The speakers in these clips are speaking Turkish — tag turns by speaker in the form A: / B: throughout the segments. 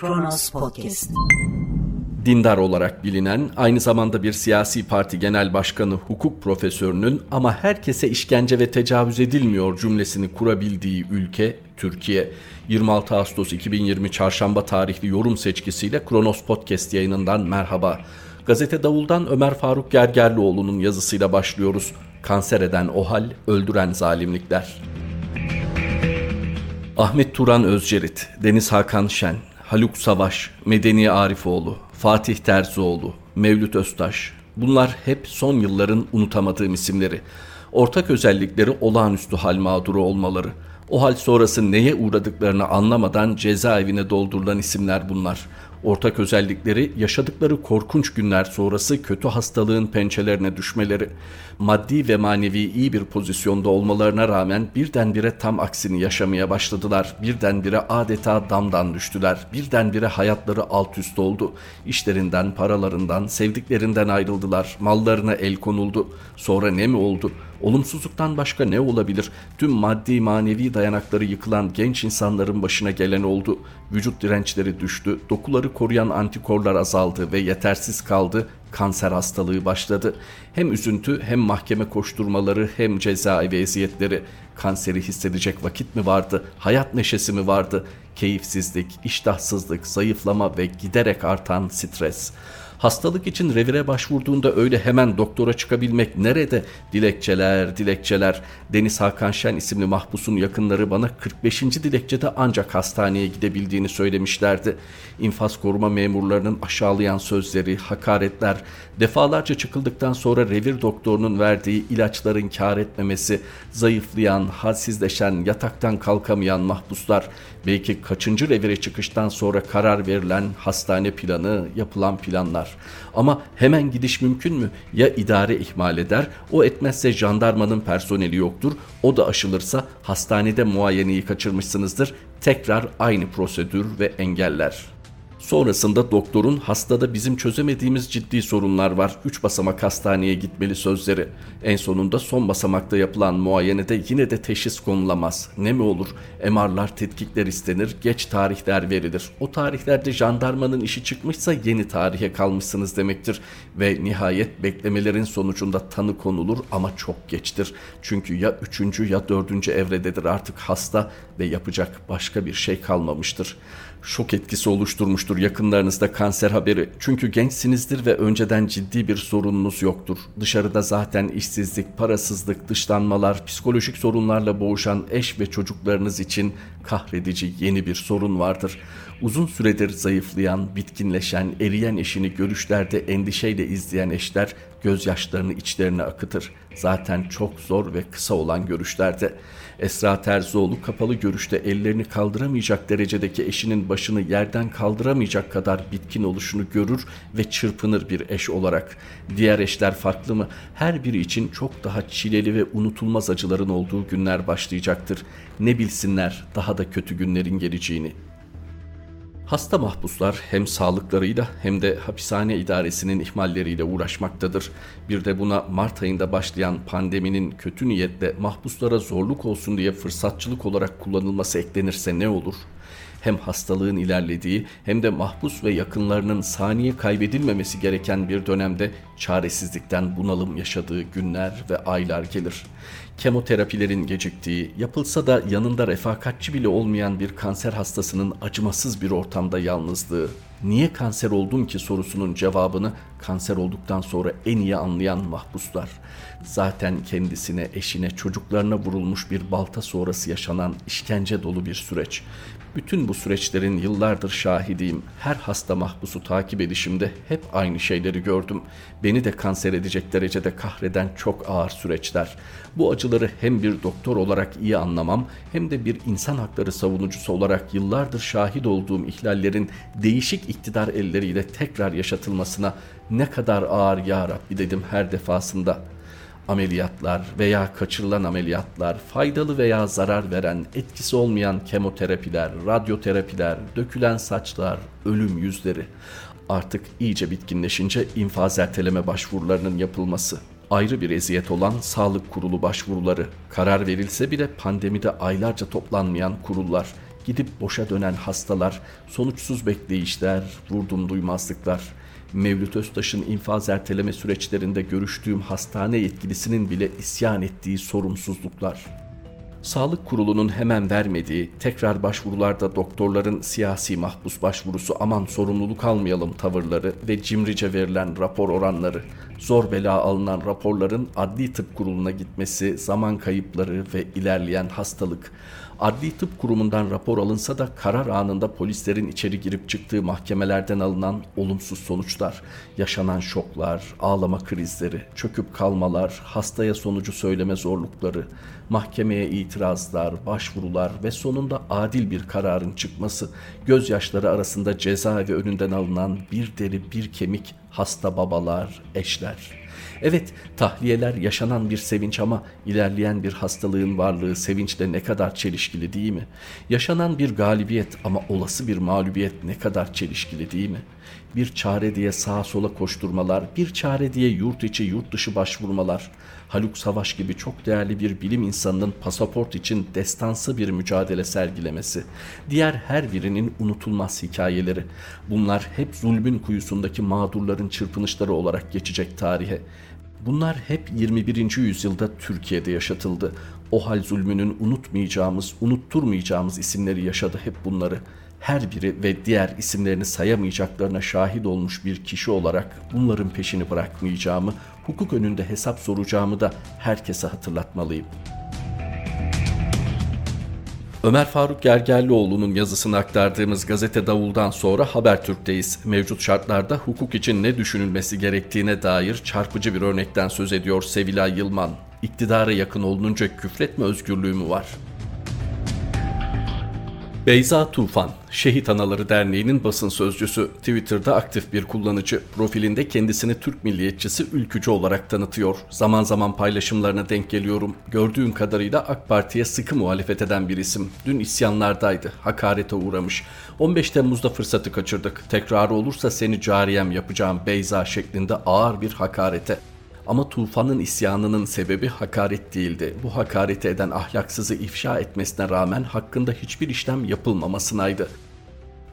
A: Kronos Podcast.
B: Dindar olarak bilinen, aynı zamanda bir siyasi parti genel başkanı hukuk profesörünün ama herkese işkence ve tecavüz edilmiyor cümlesini kurabildiği ülke Türkiye. 26 Ağustos 2020 Çarşamba tarihli yorum seçkisiyle Kronos Podcast yayınından merhaba. Gazete Davul'dan Ömer Faruk Gergerlioğlu'nun yazısıyla başlıyoruz. Kanser eden o hal, öldüren zalimlikler. Ahmet Turan Özcerit, Deniz Hakan Şen, Haluk Savaş, Medeni Arifoğlu, Fatih Terzioğlu, Mevlüt Öztaş. Bunlar hep son yılların unutamadığım isimleri. Ortak özellikleri olağanüstü hal mağduru olmaları. O hal sonrası neye uğradıklarını anlamadan cezaevine doldurulan isimler bunlar. Ortak özellikleri yaşadıkları korkunç günler sonrası kötü hastalığın pençelerine düşmeleri. Maddi ve manevi iyi bir pozisyonda olmalarına rağmen birdenbire tam aksini yaşamaya başladılar. Birdenbire adeta damdan düştüler. Birdenbire hayatları alt üst oldu. İşlerinden, paralarından, sevdiklerinden ayrıldılar. Mallarına el konuldu. Sonra ne mi oldu? Olumsuzluktan başka ne olabilir? Tüm maddi manevi dayanakları yıkılan genç insanların başına gelen oldu. Vücut dirençleri düştü, dokuları koruyan antikorlar azaldı ve yetersiz kaldı. Kanser hastalığı başladı. Hem üzüntü hem mahkeme koşturmaları hem cezaevi eziyetleri. Kanseri hissedecek vakit mi vardı? Hayat neşesi mi vardı? Keyifsizlik, iştahsızlık, zayıflama ve giderek artan stres. Hastalık için revire başvurduğunda öyle hemen doktora çıkabilmek nerede? Dilekçeler, dilekçeler. Deniz Hakan Şen isimli mahpusun yakınları bana 45. dilekçede ancak hastaneye gidebildiğini söylemişlerdi. İnfaz koruma memurlarının aşağılayan sözleri, hakaretler, defalarca çıkıldıktan sonra revir doktorunun verdiği ilaçların kar etmemesi, zayıflayan, halsizleşen, yataktan kalkamayan mahpuslar, belki kaçıncı revire çıkıştan sonra karar verilen hastane planı, yapılan planlar. Ama hemen gidiş mümkün mü? Ya idare ihmal eder, o etmezse jandarmanın personeli yoktur, o da aşılırsa hastanede muayeneyi kaçırmışsınızdır, tekrar aynı prosedür ve engeller. Sonrasında doktorun hastada bizim çözemediğimiz ciddi sorunlar var. Üç basamak hastaneye gitmeli sözleri. En sonunda son basamakta yapılan muayenede yine de teşhis konulamaz. Ne mi olur? MR'lar tetkikler istenir, geç tarihler verilir. O tarihlerde jandarmanın işi çıkmışsa yeni tarihe kalmışsınız demektir. Ve nihayet beklemelerin sonucunda tanı konulur ama çok geçtir. Çünkü ya üçüncü ya dördüncü evrededir artık hasta ve yapacak başka bir şey kalmamıştır şok etkisi oluşturmuştur yakınlarınızda kanser haberi. Çünkü gençsinizdir ve önceden ciddi bir sorununuz yoktur. Dışarıda zaten işsizlik, parasızlık, dışlanmalar, psikolojik sorunlarla boğuşan eş ve çocuklarınız için kahredici yeni bir sorun vardır. Uzun süredir zayıflayan, bitkinleşen, eriyen eşini görüşlerde endişeyle izleyen eşler gözyaşlarını içlerine akıtır. Zaten çok zor ve kısa olan görüşlerde. Esra Terzioğlu kapalı görüşte ellerini kaldıramayacak derecedeki eşinin başını yerden kaldıramayacak kadar bitkin oluşunu görür ve çırpınır bir eş olarak. Diğer eşler farklı mı? Her biri için çok daha çileli ve unutulmaz acıların olduğu günler başlayacaktır. Ne bilsinler daha da kötü günlerin geleceğini. Hasta mahpuslar hem sağlıklarıyla hem de hapishane idaresinin ihmalleriyle uğraşmaktadır. Bir de buna Mart ayında başlayan pandeminin kötü niyetle mahpuslara zorluk olsun diye fırsatçılık olarak kullanılması eklenirse ne olur? hem hastalığın ilerlediği hem de mahpus ve yakınlarının saniye kaybedilmemesi gereken bir dönemde çaresizlikten bunalım yaşadığı günler ve aylar gelir. Kemoterapilerin geciktiği, yapılsa da yanında refakatçi bile olmayan bir kanser hastasının acımasız bir ortamda yalnızlığı, niye kanser oldum ki sorusunun cevabını kanser olduktan sonra en iyi anlayan mahpuslar. Zaten kendisine, eşine, çocuklarına vurulmuş bir balta sonrası yaşanan işkence dolu bir süreç. Bütün bu süreçlerin yıllardır şahidiyim. Her hasta mahpusu takip edişimde hep aynı şeyleri gördüm. Beni de kanser edecek derecede kahreden çok ağır süreçler. Bu acıları hem bir doktor olarak iyi anlamam hem de bir insan hakları savunucusu olarak yıllardır şahit olduğum ihlallerin değişik iktidar elleriyle tekrar yaşatılmasına ne kadar ağır ya Rabbi dedim her defasında.'' Ameliyatlar veya kaçırılan ameliyatlar, faydalı veya zarar veren, etkisi olmayan kemoterapiler, radyoterapiler, dökülen saçlar, ölüm yüzleri. Artık iyice bitkinleşince infaz erteleme başvurularının yapılması. Ayrı bir eziyet olan sağlık kurulu başvuruları. Karar verilse bile pandemide aylarca toplanmayan kurullar gidip boşa dönen hastalar, sonuçsuz bekleyişler, vurdum duymazlıklar. Mevlüt Öztaş'ın infaz erteleme süreçlerinde görüştüğüm hastane yetkilisinin bile isyan ettiği sorumsuzluklar.'' Sağlık Kurulu'nun hemen vermediği, tekrar başvurularda doktorların siyasi mahpus başvurusu aman sorumluluk almayalım tavırları ve cimrice verilen rapor oranları, zor bela alınan raporların adli tıp kuruluna gitmesi, zaman kayıpları ve ilerleyen hastalık, Adli Tıp Kurumu'ndan rapor alınsa da karar anında polislerin içeri girip çıktığı mahkemelerden alınan olumsuz sonuçlar, yaşanan şoklar, ağlama krizleri, çöküp kalmalar, hastaya sonucu söyleme zorlukları, mahkemeye itirazlar, başvurular ve sonunda adil bir kararın çıkması, gözyaşları arasında cezaevi önünden alınan bir deri bir kemik hasta babalar, eşler.'' Evet, tahliyeler yaşanan bir sevinç ama ilerleyen bir hastalığın varlığı sevinçle ne kadar çelişkili değil mi? Yaşanan bir galibiyet ama olası bir mağlubiyet ne kadar çelişkili değil mi? Bir çare diye sağa sola koşturmalar, bir çare diye yurt içi yurt dışı başvurmalar, Haluk Savaş gibi çok değerli bir bilim insanının pasaport için destansı bir mücadele sergilemesi, diğer her birinin unutulmaz hikayeleri. Bunlar hep zulmün kuyusundaki mağdurların çırpınışları olarak geçecek tarihe. Bunlar hep 21. yüzyılda Türkiye'de yaşatıldı. O hal zulmünün unutmayacağımız, unutturmayacağımız isimleri yaşadı hep bunları. Her biri ve diğer isimlerini sayamayacaklarına şahit olmuş bir kişi olarak bunların peşini bırakmayacağımı, hukuk önünde hesap soracağımı da herkese hatırlatmalıyım.'' Ömer Faruk Gergerlioğlu'nun yazısını aktardığımız gazete Davul'dan sonra Habertürk'teyiz. Mevcut şartlarda hukuk için ne düşünülmesi gerektiğine dair çarpıcı bir örnekten söz ediyor Sevilay Yılman. İktidara yakın olununca küfretme özgürlüğü mü var? Beyza Tufan, Şehit Anaları Derneği'nin basın sözcüsü, Twitter'da aktif bir kullanıcı, profilinde kendisini Türk milliyetçisi ülkücü olarak tanıtıyor. Zaman zaman paylaşımlarına denk geliyorum. Gördüğüm kadarıyla AK Parti'ye sıkı muhalefet eden bir isim. Dün isyanlardaydı, hakarete uğramış. 15 Temmuz'da fırsatı kaçırdık. Tekrarı olursa seni cariyem yapacağım Beyza şeklinde ağır bir hakarete. Ama tufanın isyanının sebebi hakaret değildi. Bu hakareti eden ahlaksızı ifşa etmesine rağmen hakkında hiçbir işlem yapılmamasınaydı.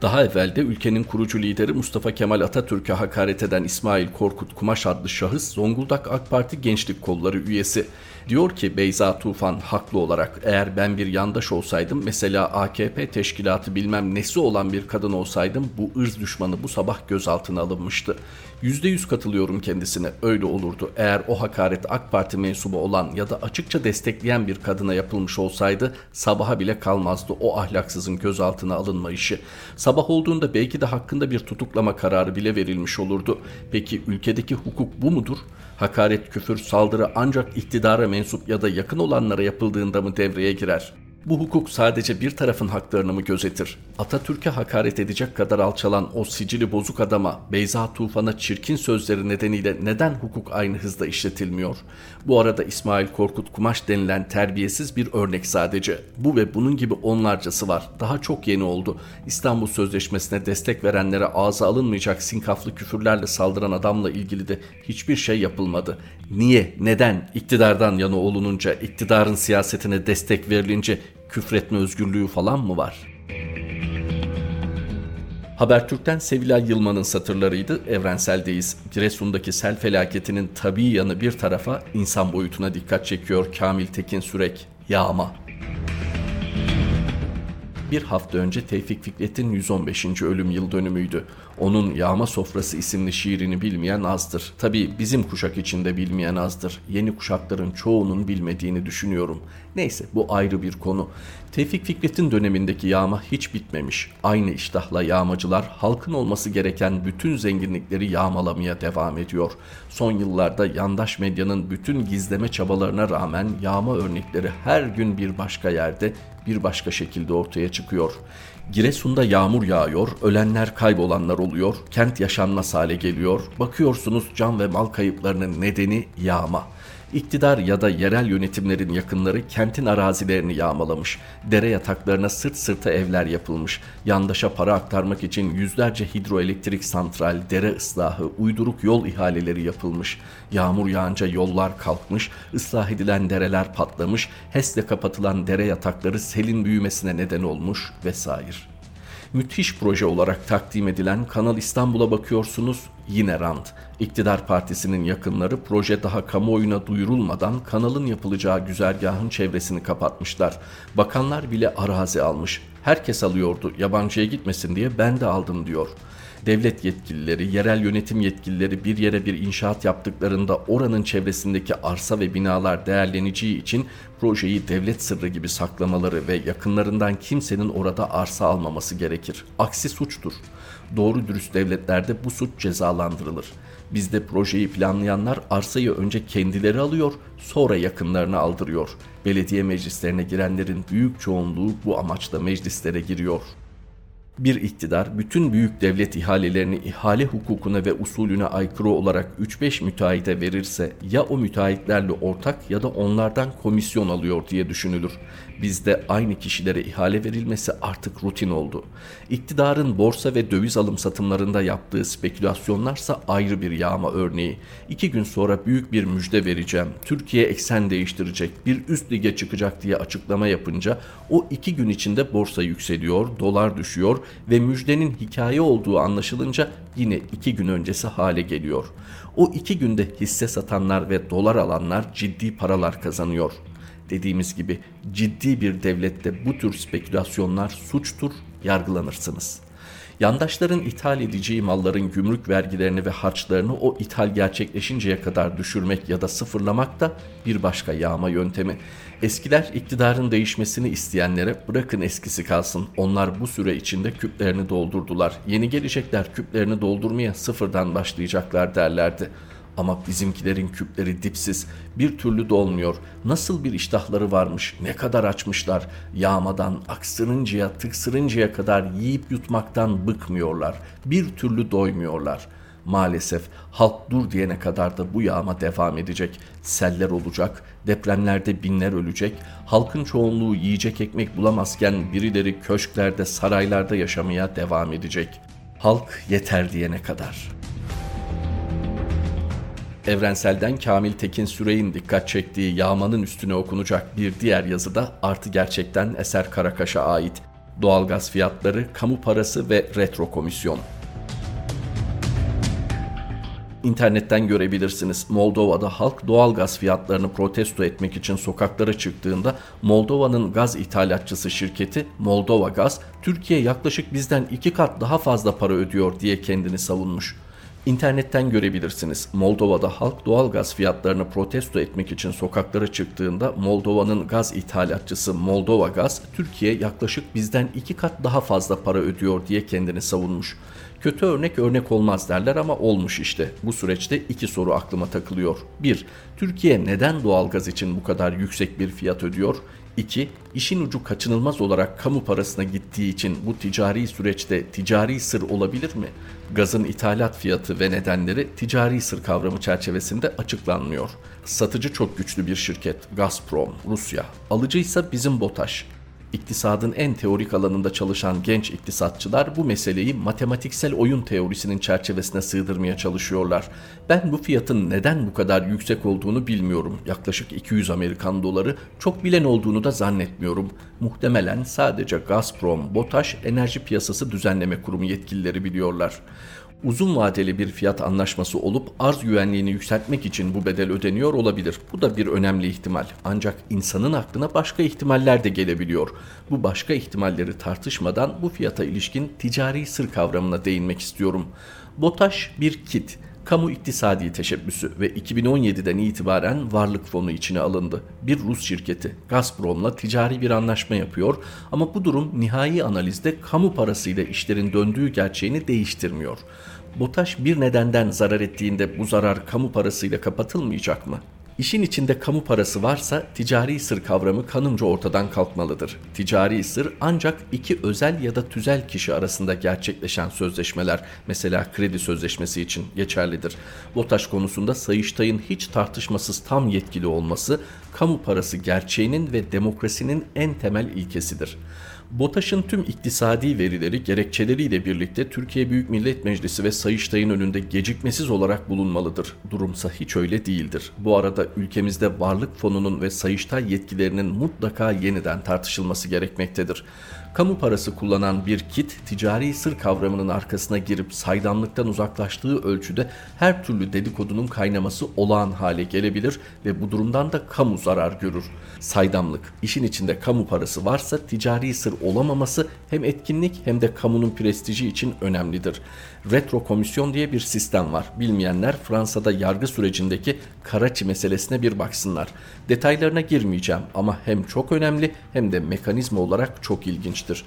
B: Daha evvel de ülkenin kurucu lideri Mustafa Kemal Atatürk'e hakaret eden İsmail Korkut Kumaş adlı şahıs Zonguldak AK Parti Gençlik Kolları üyesi. Diyor ki Beyza Tufan haklı olarak eğer ben bir yandaş olsaydım mesela AKP teşkilatı bilmem nesi olan bir kadın olsaydım bu ırz düşmanı bu sabah gözaltına alınmıştı. %100 katılıyorum kendisine öyle olurdu. Eğer o hakaret AK Parti mensubu olan ya da açıkça destekleyen bir kadına yapılmış olsaydı sabaha bile kalmazdı o ahlaksızın gözaltına alınma işi. Sabah olduğunda belki de hakkında bir tutuklama kararı bile verilmiş olurdu. Peki ülkedeki hukuk bu mudur? Hakaret, küfür, saldırı ancak iktidara mensup ya da yakın olanlara yapıldığında mı devreye girer? Bu hukuk sadece bir tarafın haklarını mı gözetir? Atatürk'e hakaret edecek kadar alçalan o sicili bozuk adama Beyza Tufan'a çirkin sözleri nedeniyle neden hukuk aynı hızda işletilmiyor? Bu arada İsmail Korkut Kumaş denilen terbiyesiz bir örnek sadece. Bu ve bunun gibi onlarcası var. Daha çok yeni oldu. İstanbul Sözleşmesi'ne destek verenlere ağza alınmayacak sinkaflı küfürlerle saldıran adamla ilgili de hiçbir şey yapılmadı. Niye, neden iktidardan yana olununca, iktidarın siyasetine destek verilince küfretme özgürlüğü falan mı var? Habertürk'ten Sevilay Yılman'ın satırlarıydı. Evrenseldeyiz. Giresun'daki sel felaketinin tabii yanı bir tarafa insan boyutuna dikkat çekiyor Kamil Tekin Sürek. Yağma. Bir hafta önce Tevfik Fikret'in 115. ölüm yıl dönümüydü. Onun Yağma Sofrası isimli şiirini bilmeyen azdır. Tabi bizim kuşak içinde bilmeyen azdır. Yeni kuşakların çoğunun bilmediğini düşünüyorum. Neyse bu ayrı bir konu. Tevfik Fikret'in dönemindeki yağma hiç bitmemiş. Aynı iştahla yağmacılar halkın olması gereken bütün zenginlikleri yağmalamaya devam ediyor. Son yıllarda yandaş medyanın bütün gizleme çabalarına rağmen yağma örnekleri her gün bir başka yerde bir başka şekilde ortaya çıkıyor. Giresun'da yağmur yağıyor, ölenler kaybolanlar oluyor, kent yaşanmaz hale geliyor. Bakıyorsunuz can ve mal kayıplarının nedeni yağma. İktidar ya da yerel yönetimlerin yakınları kentin arazilerini yağmalamış. Dere yataklarına sırt sırta evler yapılmış. Yandaşa para aktarmak için yüzlerce hidroelektrik santral, dere ıslahı, uyduruk yol ihaleleri yapılmış. Yağmur yağınca yollar kalkmış, ıslah edilen dereler patlamış, HES'le kapatılan dere yatakları selin büyümesine neden olmuş vesaire müthiş proje olarak takdim edilen Kanal İstanbul'a bakıyorsunuz yine rant. İktidar partisinin yakınları proje daha kamuoyuna duyurulmadan kanalın yapılacağı güzergahın çevresini kapatmışlar. Bakanlar bile arazi almış. Herkes alıyordu yabancıya gitmesin diye ben de aldım diyor.'' Devlet yetkilileri, yerel yönetim yetkilileri bir yere bir inşaat yaptıklarında oranın çevresindeki arsa ve binalar değerleneceği için projeyi devlet sırrı gibi saklamaları ve yakınlarından kimsenin orada arsa almaması gerekir. Aksi suçtur. Doğru dürüst devletlerde bu suç cezalandırılır. Bizde projeyi planlayanlar arsayı önce kendileri alıyor, sonra yakınlarına aldırıyor. Belediye meclislerine girenlerin büyük çoğunluğu bu amaçla meclislere giriyor bir iktidar bütün büyük devlet ihalelerini ihale hukukuna ve usulüne aykırı olarak 3-5 müteahhite verirse ya o müteahhitlerle ortak ya da onlardan komisyon alıyor diye düşünülür. Bizde aynı kişilere ihale verilmesi artık rutin oldu. İktidarın borsa ve döviz alım satımlarında yaptığı spekülasyonlarsa ayrı bir yağma örneği. İki gün sonra büyük bir müjde vereceğim. Türkiye eksen değiştirecek, bir üst lige çıkacak diye açıklama yapınca o iki gün içinde borsa yükseliyor, dolar düşüyor ve müjdenin hikaye olduğu anlaşılınca yine iki gün öncesi hale geliyor. O iki günde hisse satanlar ve dolar alanlar ciddi paralar kazanıyor. Dediğimiz gibi ciddi bir devlette bu tür spekülasyonlar suçtur, yargılanırsınız.'' Yandaşların ithal edeceği malların gümrük vergilerini ve harçlarını o ithal gerçekleşinceye kadar düşürmek ya da sıfırlamak da bir başka yağma yöntemi. Eskiler iktidarın değişmesini isteyenlere bırakın eskisi kalsın. Onlar bu süre içinde küplerini doldurdular. Yeni gelecekler küplerini doldurmaya sıfırdan başlayacaklar derlerdi. Ama bizimkilerin küpleri dipsiz, bir türlü dolmuyor. Nasıl bir iştahları varmış, ne kadar açmışlar. Yağmadan, aksırıncaya, tıksırıncaya kadar yiyip yutmaktan bıkmıyorlar. Bir türlü doymuyorlar. Maalesef halk dur diyene kadar da bu yağma devam edecek. Seller olacak, depremlerde binler ölecek. Halkın çoğunluğu yiyecek ekmek bulamazken birileri köşklerde, saraylarda yaşamaya devam edecek. Halk yeter diyene kadar.'' Evrensel'den Kamil Tekin Sürey'in dikkat çektiği yağmanın üstüne okunacak bir diğer yazıda artı gerçekten Eser Karakaş'a ait. Doğalgaz fiyatları, kamu parası ve retro komisyon. İnternetten görebilirsiniz. Moldova'da halk doğal gaz fiyatlarını protesto etmek için sokaklara çıktığında Moldova'nın gaz ithalatçısı şirketi Moldova Gaz, Türkiye yaklaşık bizden iki kat daha fazla para ödüyor diye kendini savunmuş. İnternetten görebilirsiniz. Moldova'da halk doğal gaz fiyatlarını protesto etmek için sokaklara çıktığında Moldova'nın gaz ithalatçısı Moldova Gaz, Türkiye yaklaşık bizden iki kat daha fazla para ödüyor diye kendini savunmuş. Kötü örnek örnek olmaz derler ama olmuş işte. Bu süreçte iki soru aklıma takılıyor. 1. Türkiye neden doğalgaz için bu kadar yüksek bir fiyat ödüyor? 2. İşin ucu kaçınılmaz olarak kamu parasına gittiği için bu ticari süreçte ticari sır olabilir mi? Gazın ithalat fiyatı ve nedenleri ticari sır kavramı çerçevesinde açıklanmıyor. Satıcı çok güçlü bir şirket, Gazprom, Rusya. Alıcıysa bizim BOTAŞ. İktisadın en teorik alanında çalışan genç iktisatçılar bu meseleyi matematiksel oyun teorisinin çerçevesine sığdırmaya çalışıyorlar. Ben bu fiyatın neden bu kadar yüksek olduğunu bilmiyorum. Yaklaşık 200 Amerikan doları çok bilen olduğunu da zannetmiyorum. Muhtemelen sadece Gazprom, BOTAŞ Enerji Piyasası Düzenleme Kurumu yetkilileri biliyorlar uzun vadeli bir fiyat anlaşması olup arz güvenliğini yükseltmek için bu bedel ödeniyor olabilir. Bu da bir önemli ihtimal. Ancak insanın aklına başka ihtimaller de gelebiliyor. Bu başka ihtimalleri tartışmadan bu fiyata ilişkin ticari sır kavramına değinmek istiyorum. BOTAŞ bir kit kamu iktisadi teşebbüsü ve 2017'den itibaren varlık fonu içine alındı. Bir Rus şirketi Gazprom'la ticari bir anlaşma yapıyor ama bu durum nihai analizde kamu parasıyla işlerin döndüğü gerçeğini değiştirmiyor. BOTAŞ bir nedenden zarar ettiğinde bu zarar kamu parasıyla kapatılmayacak mı? İşin içinde kamu parası varsa ticari sır kavramı kanımca ortadan kalkmalıdır. Ticari sır ancak iki özel ya da tüzel kişi arasında gerçekleşen sözleşmeler, mesela kredi sözleşmesi için geçerlidir. BOTAŞ konusunda Sayıştay'ın hiç tartışmasız tam yetkili olması, kamu parası gerçeğinin ve demokrasinin en temel ilkesidir. BOTAŞ'ın tüm iktisadi verileri gerekçeleriyle birlikte Türkiye Büyük Millet Meclisi ve Sayıştay'ın önünde gecikmesiz olarak bulunmalıdır. Durumsa hiç öyle değildir. Bu arada ülkemizde varlık fonunun ve Sayıştay yetkilerinin mutlaka yeniden tartışılması gerekmektedir. Kamu parası kullanan bir kit ticari sır kavramının arkasına girip saydamlıktan uzaklaştığı ölçüde her türlü dedikodunun kaynaması olağan hale gelebilir ve bu durumdan da kamu zarar görür. Saydamlık, işin içinde kamu parası varsa ticari sır olamaması hem etkinlik hem de kamunun prestiji için önemlidir. Retro komisyon diye bir sistem var. Bilmeyenler Fransa'da yargı sürecindeki Karaçi meselesine bir baksınlar. Detaylarına girmeyeceğim ama hem çok önemli hem de mekanizma olarak çok ilginçtir.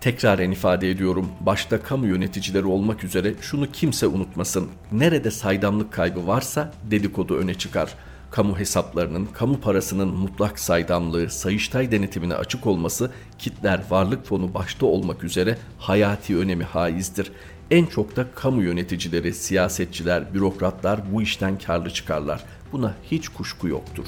B: Tekraren ifade ediyorum, başta kamu yöneticileri olmak üzere şunu kimse unutmasın. Nerede saydamlık kaybı varsa dedikodu öne çıkar.'' kamu hesaplarının, kamu parasının mutlak saydamlığı, sayıştay denetimine açık olması kitler varlık fonu başta olmak üzere hayati önemi haizdir. En çok da kamu yöneticileri, siyasetçiler, bürokratlar bu işten karlı çıkarlar. Buna hiç kuşku yoktur.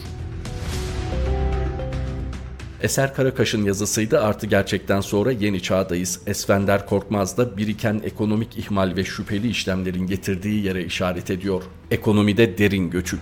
B: Eser Karakaş'ın yazısıydı artı gerçekten sonra yeni çağdayız. Esfender Korkmaz da biriken ekonomik ihmal ve şüpheli işlemlerin getirdiği yere işaret ediyor. Ekonomide derin göçük.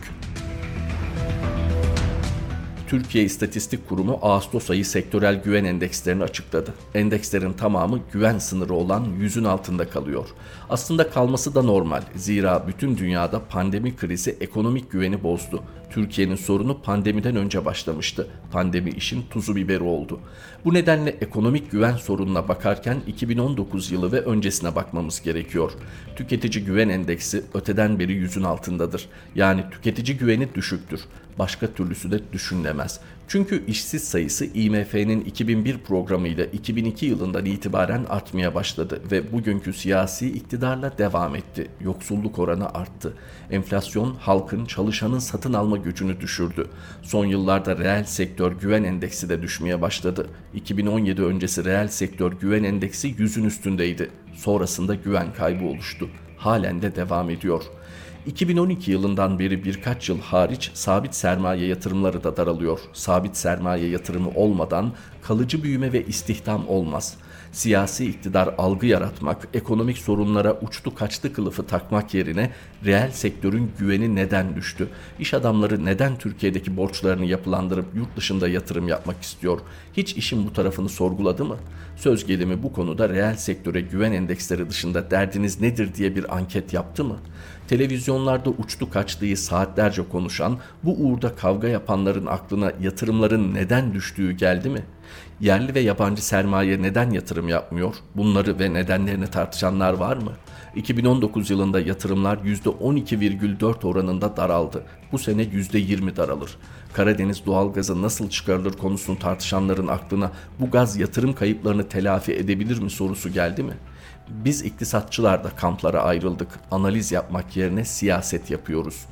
B: Türkiye İstatistik Kurumu Ağustos ayı sektörel güven endekslerini açıkladı. Endekslerin tamamı güven sınırı olan yüzün altında kalıyor. Aslında kalması da normal. Zira bütün dünyada pandemi krizi ekonomik güveni bozdu. Türkiye'nin sorunu pandemiden önce başlamıştı. Pandemi işin tuzu biberi oldu. Bu nedenle ekonomik güven sorununa bakarken 2019 yılı ve öncesine bakmamız gerekiyor. Tüketici güven endeksi öteden beri yüzün altındadır. Yani tüketici güveni düşüktür. Başka türlüsü de düşünülemez. Çünkü işsiz sayısı IMF'nin 2001 programıyla 2002 yılından itibaren artmaya başladı ve bugünkü siyasi iktidarla devam etti. Yoksulluk oranı arttı. Enflasyon halkın, çalışanın satın alma gücünü düşürdü. Son yıllarda reel sektör güven endeksi de düşmeye başladı. 2017 öncesi reel sektör güven endeksi yüzün üstündeydi. Sonrasında güven kaybı oluştu. Halen de devam ediyor.'' 2012 yılından beri birkaç yıl hariç sabit sermaye yatırımları da daralıyor. Sabit sermaye yatırımı olmadan kalıcı büyüme ve istihdam olmaz siyasi iktidar algı yaratmak, ekonomik sorunlara uçtu kaçtı kılıfı takmak yerine reel sektörün güveni neden düştü? İş adamları neden Türkiye'deki borçlarını yapılandırıp yurt dışında yatırım yapmak istiyor? Hiç işin bu tarafını sorguladı mı? Söz gelimi bu konuda reel sektöre güven endeksleri dışında derdiniz nedir diye bir anket yaptı mı? Televizyonlarda uçtu kaçtığı saatlerce konuşan, bu uğurda kavga yapanların aklına yatırımların neden düştüğü geldi mi? Yerli ve yabancı sermaye neden yatırım yapmıyor? Bunları ve nedenlerini tartışanlar var mı? 2019 yılında yatırımlar %12,4 oranında daraldı. Bu sene %20 daralır. Karadeniz doğalgazı nasıl çıkarılır konusunu tartışanların aklına bu gaz yatırım kayıplarını telafi edebilir mi sorusu geldi mi? Biz iktisatçılar da kamplara ayrıldık. Analiz yapmak yerine siyaset yapıyoruz.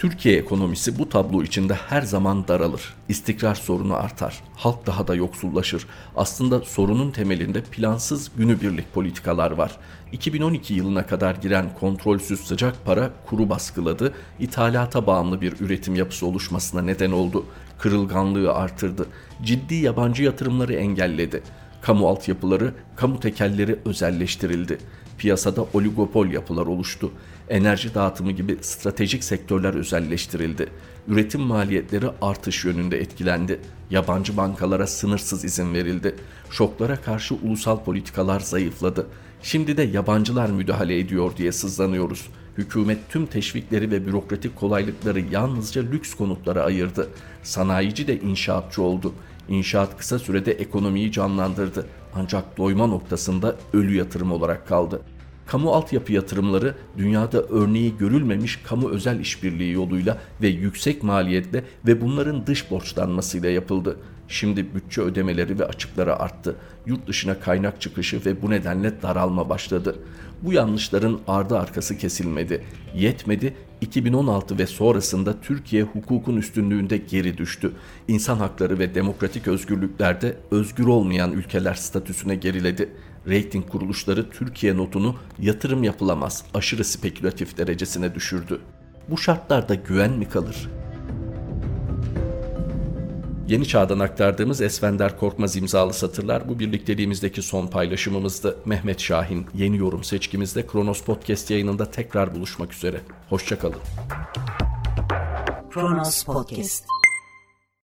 B: Türkiye ekonomisi bu tablo içinde her zaman daralır. İstikrar sorunu artar. Halk daha da yoksullaşır. Aslında sorunun temelinde plansız günübirlik politikalar var. 2012 yılına kadar giren kontrolsüz sıcak para kuru baskıladı. İthalata bağımlı bir üretim yapısı oluşmasına neden oldu. Kırılganlığı artırdı. Ciddi yabancı yatırımları engelledi. Kamu altyapıları, kamu tekelleri özelleştirildi. Piyasada oligopol yapılar oluştu. Enerji dağıtımı gibi stratejik sektörler özelleştirildi. Üretim maliyetleri artış yönünde etkilendi. Yabancı bankalara sınırsız izin verildi. Şoklara karşı ulusal politikalar zayıfladı. Şimdi de yabancılar müdahale ediyor diye sızlanıyoruz. Hükümet tüm teşvikleri ve bürokratik kolaylıkları yalnızca lüks konutlara ayırdı. Sanayici de inşaatçı oldu. İnşaat kısa sürede ekonomiyi canlandırdı. Ancak doyma noktasında ölü yatırım olarak kaldı. Kamu altyapı yatırımları dünyada örneği görülmemiş kamu özel işbirliği yoluyla ve yüksek maliyetle ve bunların dış borçlanmasıyla yapıldı. Şimdi bütçe ödemeleri ve açıkları arttı. Yurt dışına kaynak çıkışı ve bu nedenle daralma başladı. Bu yanlışların ardı arkası kesilmedi. Yetmedi, 2016 ve sonrasında Türkiye hukukun üstünlüğünde geri düştü. İnsan hakları ve demokratik özgürlüklerde özgür olmayan ülkeler statüsüne geriledi. Rating kuruluşları Türkiye notunu yatırım yapılamaz, aşırı spekülatif derecesine düşürdü. Bu şartlarda güven mi kalır? Yeni Çağ'dan aktardığımız Esvender Korkmaz imzalı satırlar bu birlikteliğimizdeki son paylaşımımızdı. Mehmet Şahin yeni yorum seçkimizde Kronos Podcast yayınında tekrar buluşmak üzere. Hoşçakalın. Kronos Podcast